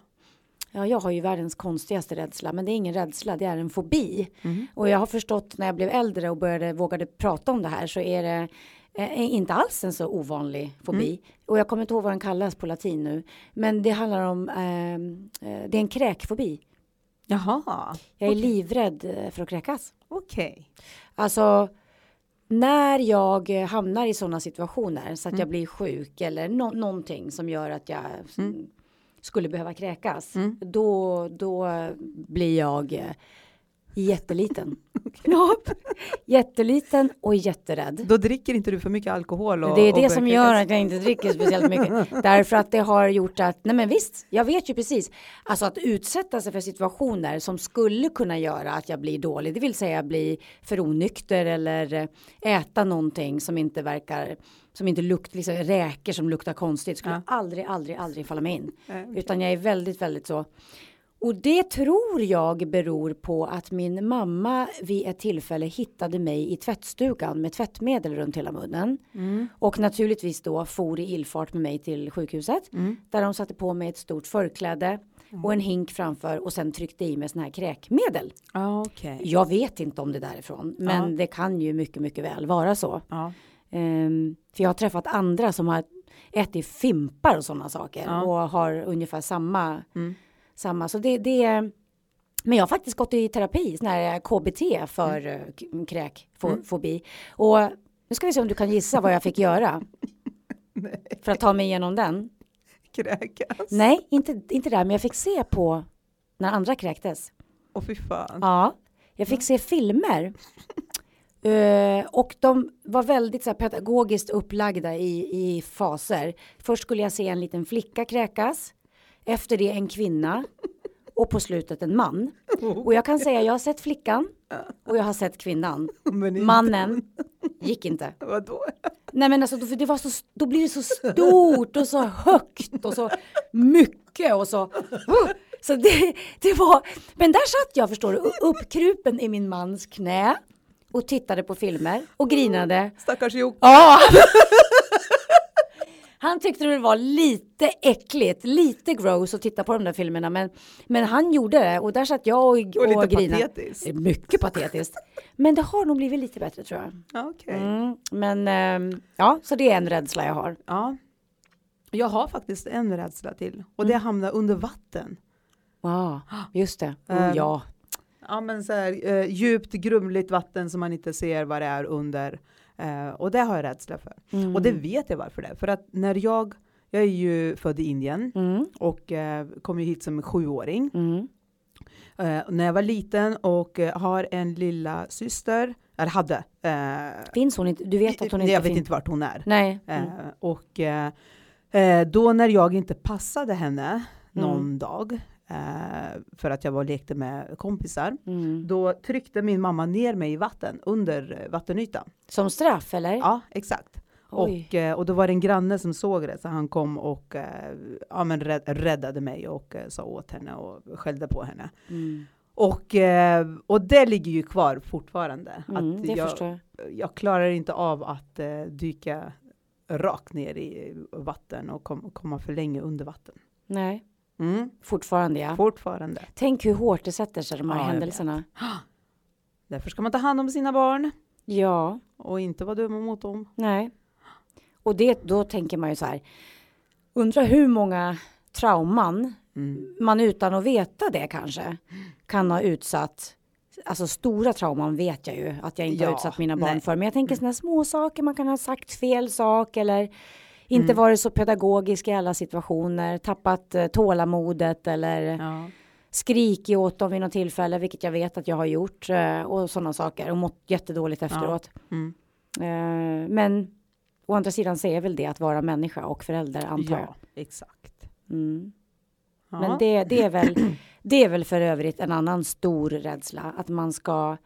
Ja, jag har ju världens konstigaste rädsla, men det är ingen rädsla, det är en fobi. Mm. Och jag har förstått när jag blev äldre och började vågade prata om det här så är det eh, inte alls en så ovanlig fobi. Mm. Och jag kommer inte ihåg vad den kallas på latin nu. Men det handlar om, ehm, eh, det är en kräkfobi. Jaha, Jag är Okej. livrädd eh, för att kräkas. okej. Alltså, när jag eh, hamnar i sådana situationer så att Mm. jag blir sjuk eller nå- någonting som gör att jag mm, skulle behöva kräkas, Mm. då, då blir jag eh, jätteliten. Ja, jätteliten och jätterädd. Då dricker inte du för mycket alkohol? Och, Det är det som gör att jag inte dricker speciellt mycket. Därför att det har gjort att, nej men visst, jag vet ju precis. Alltså att utsätta sig för situationer som skulle kunna göra att jag blir dålig, det vill säga bli för onykter eller äta någonting som inte verkar, som inte luktar, liksom räkor som luktar konstigt, skulle Ja. aldrig, aldrig, aldrig falla mig in. Nej, okej. Utan jag är väldigt, väldigt så. Och det tror jag beror på att min mamma vid ett tillfälle hittade mig i tvättstugan med tvättmedel runt hela munnen. Mm. Och naturligtvis då for i illfart med mig till sjukhuset. Mm. Där de satte på mig ett stort förkläde och en hink framför och sen tryckte i mig såna här kräkmedel. Okej. Jag vet inte om det är därifrån, men Ja. det kan ju mycket, mycket väl vara så. Ja. Ehm, för jag har träffat andra som har ätit fimpar och sådana saker och har ungefär samma, Mm. Samma. Så det, det men jag har faktiskt gått i terapi, sån här KBT för mm. kräkfobi. Och nu ska vi se om du kan gissa vad jag fick göra. För att ta mig igenom den. Kräkas? Nej, inte, inte där, men jag fick se på när andra kräktes. Åh fy fan. Ja, jag fick se filmer. Eh, och de var väldigt så här, pedagogiskt upplagda i, i faser. Först skulle jag se en liten flicka kräkas. Efter det en kvinna. Och på slutet en man. Och jag kan säga jag har sett flickan. Och jag har sett kvinnan. Inte- Mannen gick inte. Vadå? Nej men alltså för det var så, då blir det så stort och så högt och så mycket och så. Så det, det var, men där satt jag förstår du, uppkrupen i min mans knä och tittade på filmer och grinade. Stackars Jocke. Ja! Han tyckte det var lite äckligt, lite gross att titta på de där filmerna men, men han gjorde det och där satt jag och, och, Och lite grinade. patetiskt. Är Mycket patetiskt. Men det har nog blivit lite bättre tror jag. Ja, okej. Mm, men ehm, ja, så det är en rädsla jag har. Ja. Jag har faktiskt en rädsla till och det är att hamna under vatten. Ja, just det. Ehm, Oh, ja. Ja men så här eh, djupt grumligt vatten som man inte ser vad det är under. Eh, och det har jag rädsla för. Mm. Och det vet jag varför det är. För att när jag, jag är ju född i Indien Mm, och eh, kom ju hit som sjuåring. mm, Eh, när jag var liten och eh, har en lilla syster, eller hade. Eh, Finns hon inte? Du vet att hon inte jag vet inte vart hon är. Nej. Mm. och då när jag inte passade henne någon Mm. dag eh, för att jag var och lekte med kompisar, Mm. då tryckte min mamma ner mig i vatten under eh, vattenytan. Som straff eller? Ja, exakt. Oj. Och, eh, och då var det en granne som såg det, så han kom och eh, ja, men rädd, räddade mig och sa åt henne och skällde på henne. Mm. Och, och det ligger ju kvar fortfarande. Mm, att jag, jag. jag klarar inte av att dyka rakt ner i vatten och kom, komma för länge under vatten. Nej, Mm, fortfarande ja. fortfarande. Tänk hur hårt det sätter sig de här Ja, händelserna. Därför ska man ta hand om sina barn Ja, och inte vara dumma mot dem. nej. Och det, då tänker man ju så här. Undrar hur många trauman Mm. man utan att veta det kanske kan ha utsatt. Alltså stora trauman vet jag ju att jag inte har Ja, utsatt mina barn nej. för. Men jag tänker sådana små saker. Man kan ha sagt fel sak eller inte Mm. varit så pedagogisk i alla situationer. Tappat eh, tålamodet eller Ja. skrikit åt dem vid något tillfälle, vilket jag vet att jag har gjort eh, och sådana saker och mått jättedåligt efteråt. Mm. Eh, men å andra sidan så är väl det att vara människa och förälder antar jag. ja, exakt. Mm. Ja. Men det, det, är väl, det är väl för övrigt en annan stor rädsla att man ska.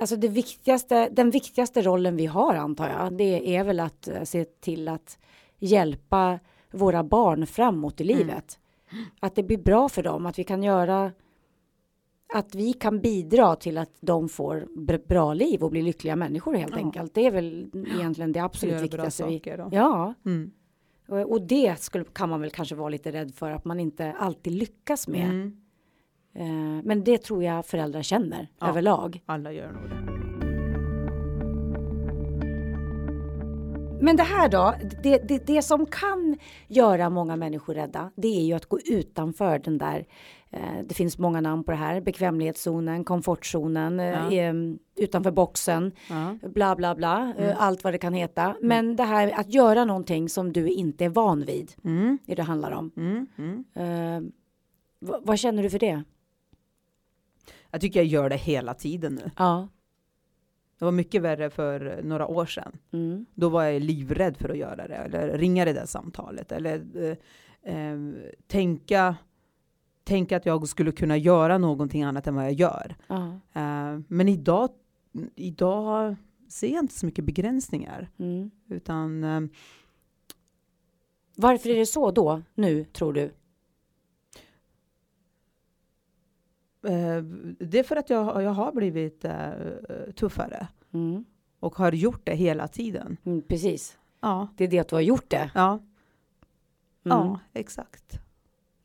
Alltså det viktigaste, den viktigaste rollen vi har antar jag, det är väl att eh, se till att hjälpa våra barn framåt i Mm. livet. Att det blir bra för dem, att vi kan göra att vi kan bidra till att de får br- bra liv och blir lyckliga människor helt Ja. enkelt. Det är väl egentligen det absolut viktigaste. Vi, ja, Mm. Och, och det skulle, kan man väl kanske vara lite rädd för att man inte alltid lyckas med. Mm. Eh, men det tror jag föräldrar känner Ja. överlag. Alla gör nog det. Men det här då, det, det, det som kan göra många människor rädda, det är ju att gå utanför den där, eh, det finns många namn på det här, bekvämlighetszonen, komfortzonen, eh, Ja. eh, utanför boxen, Ja. bla bla bla, eh, Mm. allt vad det kan heta. Men det här att göra någonting som du inte är van vid, Mm. är det handlar om. Mm. Mm. Eh, vad känner du för det? Jag tycker jag gör det hela tiden nu. Ja. Det var mycket värre för några år sedan. Mm. Då var jag livrädd för att göra det, eller ringa det där samtalet, eller eh, eh, tänka, tänka att jag skulle kunna göra någonting annat än vad jag gör. Eh, men idag, idag ser jag inte så mycket begränsningar, Mm. utan eh, Varför är det så då, nu, tror du? eh, det är för att jag, jag har blivit eh, tuffare Mm. och har gjort det hela tiden. Mm, precis. Ja, Det är det att du har gjort det. ja, Mm. ja exakt.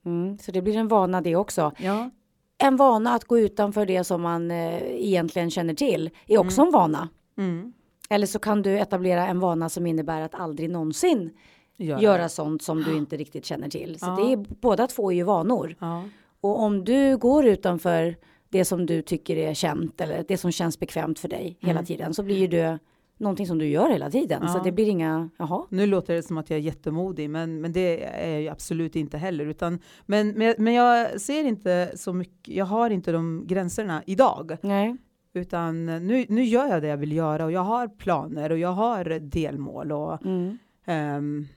Mm. Så det blir en vana det också. Ja, En vana att gå utanför det som man eh, egentligen känner till är också en vana. mm. Eller så kan du etablera en vana som innebär att aldrig någonsin Göra. göra sånt som du inte riktigt känner till. Så Ja. det är båda två är ju vanor. Ja. Och om du går utanför det som du tycker är känt eller det som känns bekvämt för dig hela Mm. tiden så blir ju det någonting som du gör hela tiden. Så Ja. det blir inga, jaha. Nu låter det som att jag är jättemodig, men, men det är jag ju absolut inte heller. Utan, men, men, men jag ser inte så mycket, jag har inte de gränserna idag. Nej. Utan nu, nu gör jag det jag vill göra och jag har planer och jag har delmål. Och, Mm. ehm,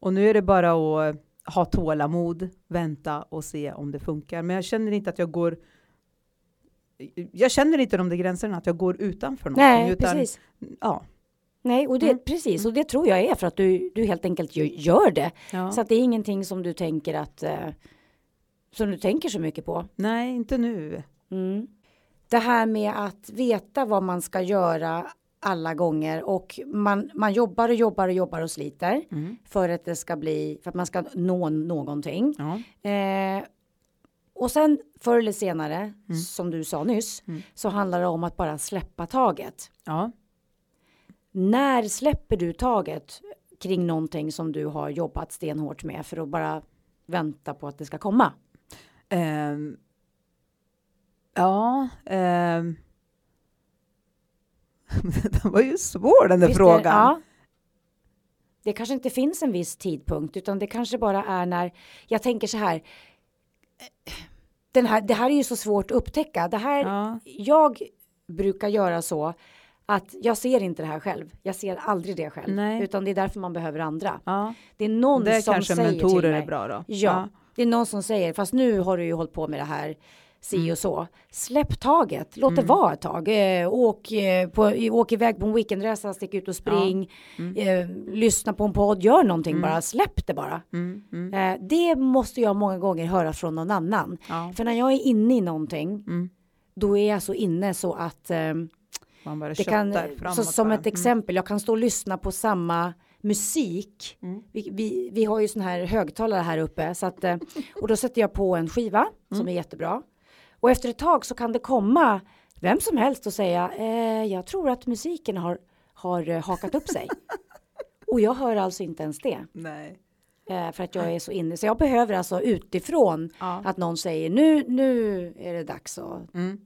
och nu är det bara att ha tålamod, vänta och se om det funkar. Men jag känner inte att jag går jag känner inte de där gränserna, att jag går utanför någonting. Nej, utan, precis. Ja, Nej, och det, Mm. precis. Och det tror jag är för att du, du helt enkelt gör det. ja. Så att det är ingenting som du tänker att eh, som du tänker så mycket på. Nej, inte nu. Mm. Det här med att veta vad man ska göra alla gånger och man, man jobbar och jobbar och jobbar och sliter Mm. för att det ska bli, för att man ska nå någonting. Ja. Eh, och sen förr eller senare, Mm. som du sa nyss, Mm. så handlar det om att bara släppa taget. ja. När släpper du taget kring någonting som du har jobbat stenhårt med för att bara vänta på att det ska komma? Ehm, ja. ehm. den var ju svår den där Visst frågan. ja. Det kanske inte finns en viss tidpunkt utan det kanske bara är när jag tänker så här. Den här det här är ju så svårt att upptäcka. Det här, Ja. Jag brukar göra så att jag ser inte det här själv. Jag ser aldrig det själv. Nej. Utan det är därför man behöver andra. Ja. Det är någon Det som kanske säger till mentorer mig. är bra då. Ja, det är någon som säger, fast nu har du ju hållit på med det här si Mm. och så. Släpp taget, låt det vara ett tag. Eh, åk, eh, på, åk iväg på en weekendresa, stick ut och spring, Mm. eh, lyssna på en podd, gör någonting bara, släpp det bara. Mm, mm, Eh, det måste jag många gånger höra från någon annan. ja. För när jag är inne i någonting, Mm. då är jag så inne så att eh, Man bara det kan, så, som bara. ett exempel, jag kan stå och lyssna på samma musik. Mm. Vi, vi, vi har ju sån här högtalare här uppe så att, eh, och då sätter jag på en skiva Mm. som är jättebra. Och efter ett tag så kan det komma vem som helst och säga eh, jag tror att musiken har, har eh, hakat upp sig. och jag hör alltså inte ens det. Nej. Eh, för att jag är så inne. Så jag behöver alltså utifrån Ja. att någon säger nu, nu är det dags att Mm.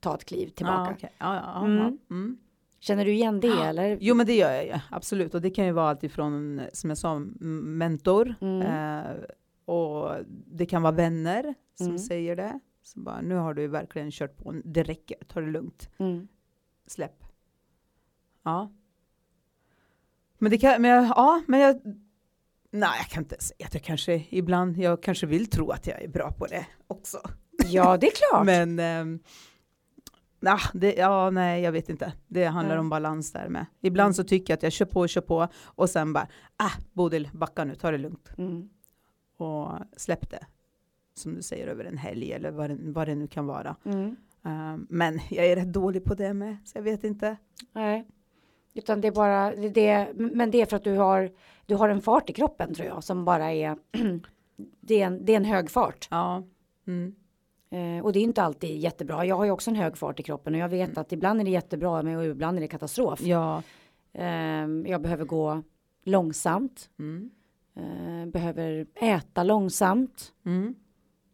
ta ett kliv tillbaka. Ja, ja, Mm. ja. Mm. Känner du igen det eller? Jo, men det gör jag absolut. Och det kan ju vara allt ifrån, som jag sa, mentor. Mm. Eh, och det kan vara vänner som Mm. säger det. Så bara, nu har du verkligen kört på, det räcker, ta det lugnt, Mm. släpp. Ja. Men det kan, men jag, ja, men jag, nej, jag kan inte säga att jag kanske ibland, jag kanske vill tro att jag är bra på det också. Ja, det är klart. Men, ehm, nah, det, ja, nej, jag vet inte. Det handlar Nej. om balans där med. Ibland så tycker jag att jag kör på, kör på och sen bara, ah, Bodil, backa nu, ta det lugnt Mm. och släpp det. Som du säger över en helg eller vad det, vad det nu kan vara. Mm. Ehm, men jag är rätt dålig på det med, så jag vet inte. Nej. Utan det är bara det, det, men det är för att du har, du har en fart i kroppen tror jag som bara är, det är en, det är en hög fart. Ja. Mm. Eh, och det är inte alltid jättebra. Jag har ju också en hög fart i kroppen och jag vet att ibland är det jättebra men ibland är det katastrof. Ja. Eh, jag behöver gå långsamt. Mm. Eh, behöver äta långsamt. Mm.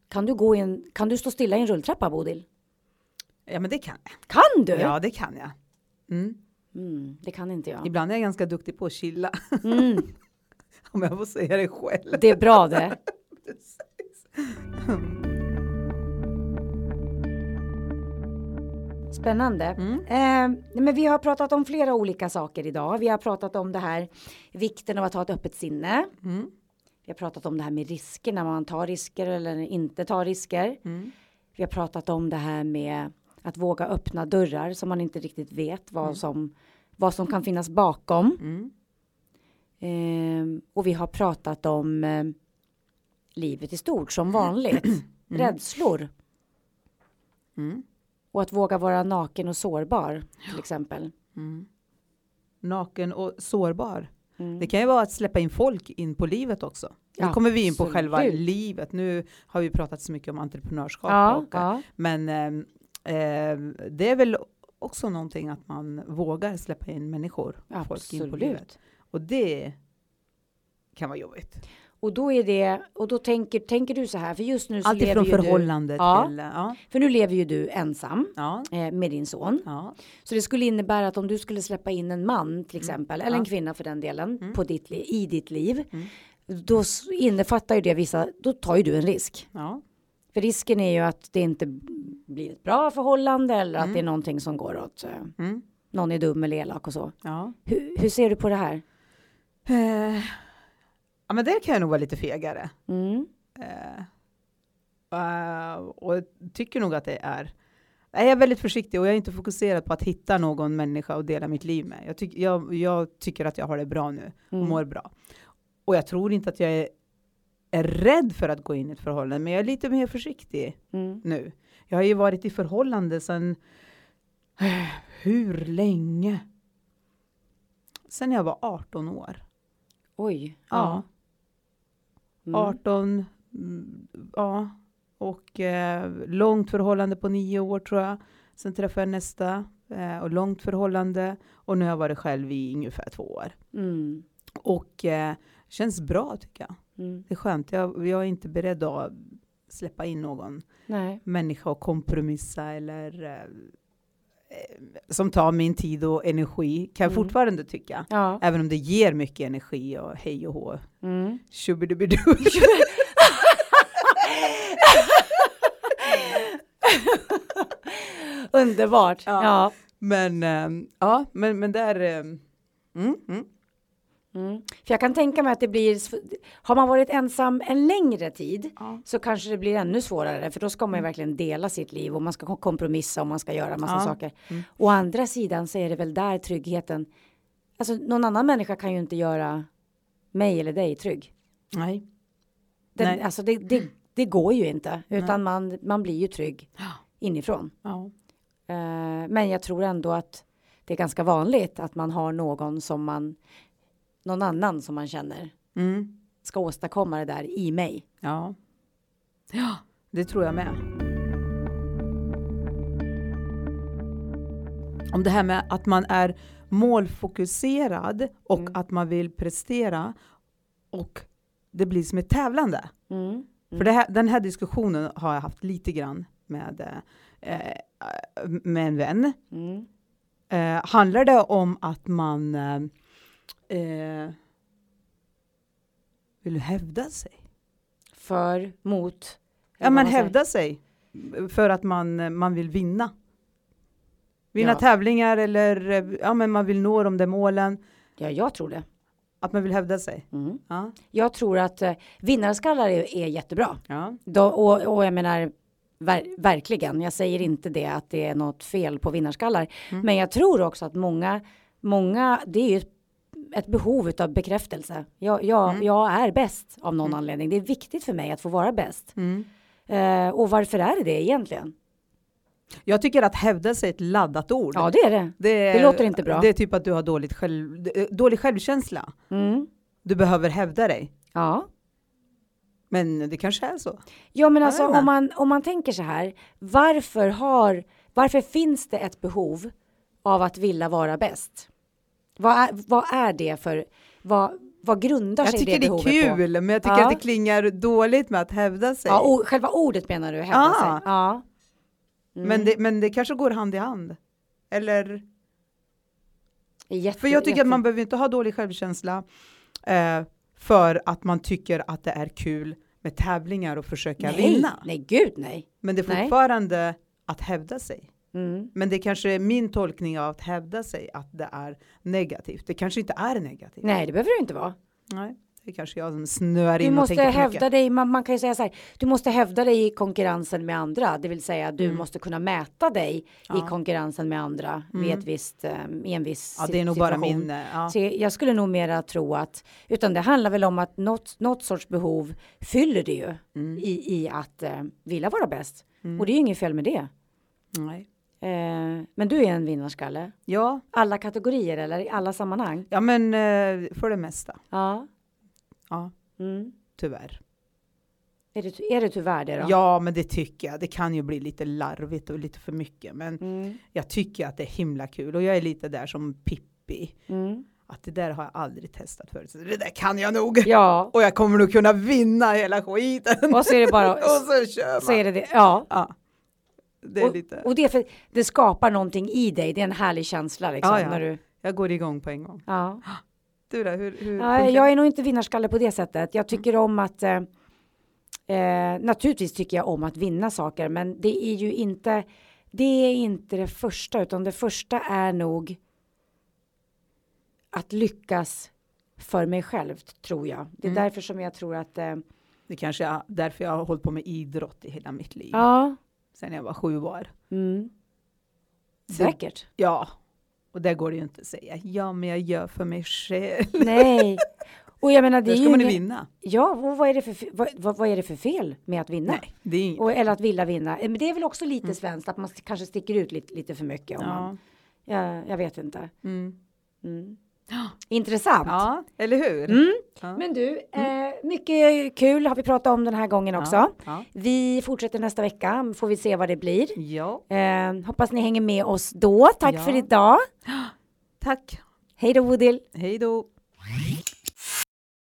Kan du gå in, kan du stå stilla i en rulltrappa Bodil? Ja, men det kan jag. Kan du? Ja, det kan jag. Mm. Mm, det kan inte jag. Ibland är jag ganska duktig på att chilla. Mm, Om jag får säga det själv. det är bra det. Spännande. Mm. Eh, men vi har pratat om flera olika saker idag. Vi har pratat om det här vikten av att ha ett öppet sinne. Mm. Vi har pratat om det här med risker när man tar risker eller inte tar risker. Mm. Vi har pratat om det här med att våga öppna dörrar som man inte riktigt vet vad, som, vad som kan finnas bakom. Mm. Eh, och vi har pratat om eh, livet i stort som vanligt. Rädslor. Mm. Och att våga vara naken och sårbar till exempel. Mm. Naken och sårbar. Mm. Det kan ju vara att släppa in folk in på livet också. Nu kommer vi in på själva Absolut. livet. Nu har vi pratat så mycket om entreprenörskap. Ja, och, ja. Men eh, det är väl också någonting att man vågar släppa in människor. Folk in på livet. absolut. Och det kan vara jobbigt. Och då är det, och då tänker, tänker du så här, för just nu så Allt lever ju förhållande Ja. till... Ja, du, för nu lever ju du ensam ja, eh, med din son. ja. Så det skulle innebära att om du skulle släppa in en man till exempel, eller en Mm. Kvinna för den delen, Mm. på ditt, i ditt liv. Mm. Då innefattar ju det vissa, då tar ju du en risk. ja. För risken är ju att det inte blir ett bra förhållande eller att Mm. det är någonting som går åt, eh, Mm. någon är dum eller elak och så. Hur, hur ser du på det här? Eh, ja, men där kan jag nog vara lite fegare. Mm. Eh, eh, och jag tycker nog att det är. Jag är väldigt försiktig och jag är inte fokuserad på att hitta någon människa och dela mitt liv med. Jag, tyck, jag, jag tycker att jag har det bra nu och Mm. mår bra. Och jag tror inte att jag är, är rädd för att gå in i ett förhållande, men jag är lite mer försiktig Mm. nu. Jag har ju varit i förhållande sedan hur länge? Sen jag var 18 år. Oj. Ja. Mm. 18, mm, ja. Och eh, långt förhållande på nio år tror jag. Sen träffade jag nästa eh, och långt förhållande. Och nu har jag varit själv i ungefär två år. Mm. Och eh, känns bra tycker jag. Mm. Det är skönt. Jag, jag är inte beredd att släppa in någon Nej. människa och kompromissa eller eh, som tar min tid och energi. Kan jag Mm. fortfarande tycka. Ja. Även om det ger mycket energi och hej och hå. Mm. Tjubbidubidu. Underbart. Ja. Ja. Men ehm, ja, men, men där. ehm, mm, mm, Mm. För jag kan tänka mig att det blir, har man varit ensam en längre tid ja. så kanske det blir ännu svårare för då ska man ju verkligen dela sitt liv och man ska kom- kompromissa och man ska göra massa Ja. saker. Mm. Å andra sidan så är det väl där tryggheten, alltså någon annan människa kan ju inte göra mig eller dig trygg. Nej. Den, Nej. alltså det, det, det går ju inte utan man, man blir ju trygg inifrån. Ja. Eh, men jag tror ändå att det är ganska vanligt att man har någon som man, någon annan som man känner Mm, ska åstadkomma det där i mig. ja. Ja, det tror jag med. Om det här med att man är målfokuserad och Mm. att man vill prestera och det blir som ett tävlande. Mm. För det här, den här diskussionen har jag haft lite grann med, eh, eh, med en vän. Mm. Eh, handlar det om att man eh, eh, vill hävda sig? För, mot. Ja, säger. hävda sig för att man, man vill vinna. Vinna Ja. tävlingar eller ja, men man vill nå de där målen. Ja, jag tror det. Att man vill hävda sig. Mm. Ja. Jag tror att eh, vinnarskallar är, är jättebra. Ja. Då, och, och jag menar ver, verkligen. Jag säger inte det att det är något fel på vinnarskallar, Mm. men jag tror också att många, många, det är ju ett behov av bekräftelse. Jag, jag, Mm. jag är bäst av någon Mm. anledning. Det är viktigt för mig att få vara bäst. Mm. Eh, och varför är det det egentligen? Jag tycker att hävda sig är ett laddat ord. Ja, det är det. det, det låter inte bra. Det är typ att du har dåligt själv, dålig självkänsla. Mm. Du behöver hävda dig. Ja. Men det kanske är så. Ja, men alltså om man, om man tänker så här. Varför har, varför finns det ett behov av att vilja vara bäst? Vad är, vad är det för, vad, vad grundar Jag sig tycker det det är behovet på? kul, men jag tycker Ja. att det klingar dåligt med att hävda sig. Ja, o, själva ordet menar du, hävda Ah. sig? Ja. Mm. men, det, men det kanske går hand i hand. Eller? Jätte, För jag tycker jätte- att man behöver inte ha dålig självkänsla eh, för att man tycker att det är kul med tävlingar och försöka nej, vinna. Nej, gud nej. Men det är Nej. fortfarande att hävda sig. Mm. Men det kanske är min tolkning av att hävda sig att det är negativt. Det kanske inte är negativt. Nej, det behöver det inte vara. Nej, det är kanske jag som snöar Du in och måste tänker för hävda mycket. dig, man, man kan ju säga så här, du måste hävda dig i konkurrensen med andra, det vill säga du Mm. måste kunna mäta dig Ja. i konkurrensen med andra med Mm. ett visst, eh, i en viss Ja, det är nog bara situation. min... eh, Ja. Så jag skulle nog mera tro att, utan det handlar väl om att något, något sorts behov fyller det ju Mm. i, i att eh, vilja vara bäst. Mm. Och det är ju inget fel med det. Nej. Eh, men du är en vinnarskalle. Ja, Alla kategorier eller i alla sammanhang? ja, men eh, för det mesta. Ja. Ja, Mm. tyvärr. Är, det, är det tyvärr det då? Ja, men det tycker jag. Det kan ju bli lite larvigt och lite för mycket. Men Mm. jag tycker att det är himla kul. Och jag är lite där som Pippi. Mm. Att det där har jag aldrig testat förut. Så det där kan jag nog. Ja, Och jag kommer nog kunna vinna hela skiten. och så är det bara, och så kör man. så är det det. Ja. Ja. Det är Och, lite. och det, för, det skapar någonting i dig, det är en härlig känsla liksom. Ja, ja. När du, Jag går igång på en gång. ja. Du då, hur, hur Ja, jag är nog inte vinnarskalle på det sättet. Jag tycker om att eh, eh, naturligtvis tycker jag om att vinna saker, men det är ju inte det är inte det första, utan det första är nog att lyckas för mig själv, tror jag. Det är Mm. därför som jag tror att eh, Det kanske är därför jag har hållit på med idrott i hela mitt liv. ja, Sen jag var sju år. mm, Det- säkert. Ja, och där går det ju inte att säga. Ja, men jag gör för mig själv. Nej, och jag menar det Där är ska ju man ju vinna. Ja, och vad är, det för, vad, vad, vad är det för fel med att vinna? Nej, det är inget. Och, eller att vilja vinna. Eh, Men det är väl också lite svenskt att man kanske sticker ut lite, lite för mycket. Om Ja. man, ja, jag vet inte. Mm. Mm. Intressant. ja, eller hur? Mm. Ja. Men du, eh, mycket kul har vi pratat om den här gången också. Ja. Ja. Vi fortsätter nästa vecka, får vi se vad det blir. ja, Eh, hoppas ni hänger med oss då. Tack för idag. tack. Hej då Bodil. Hej då.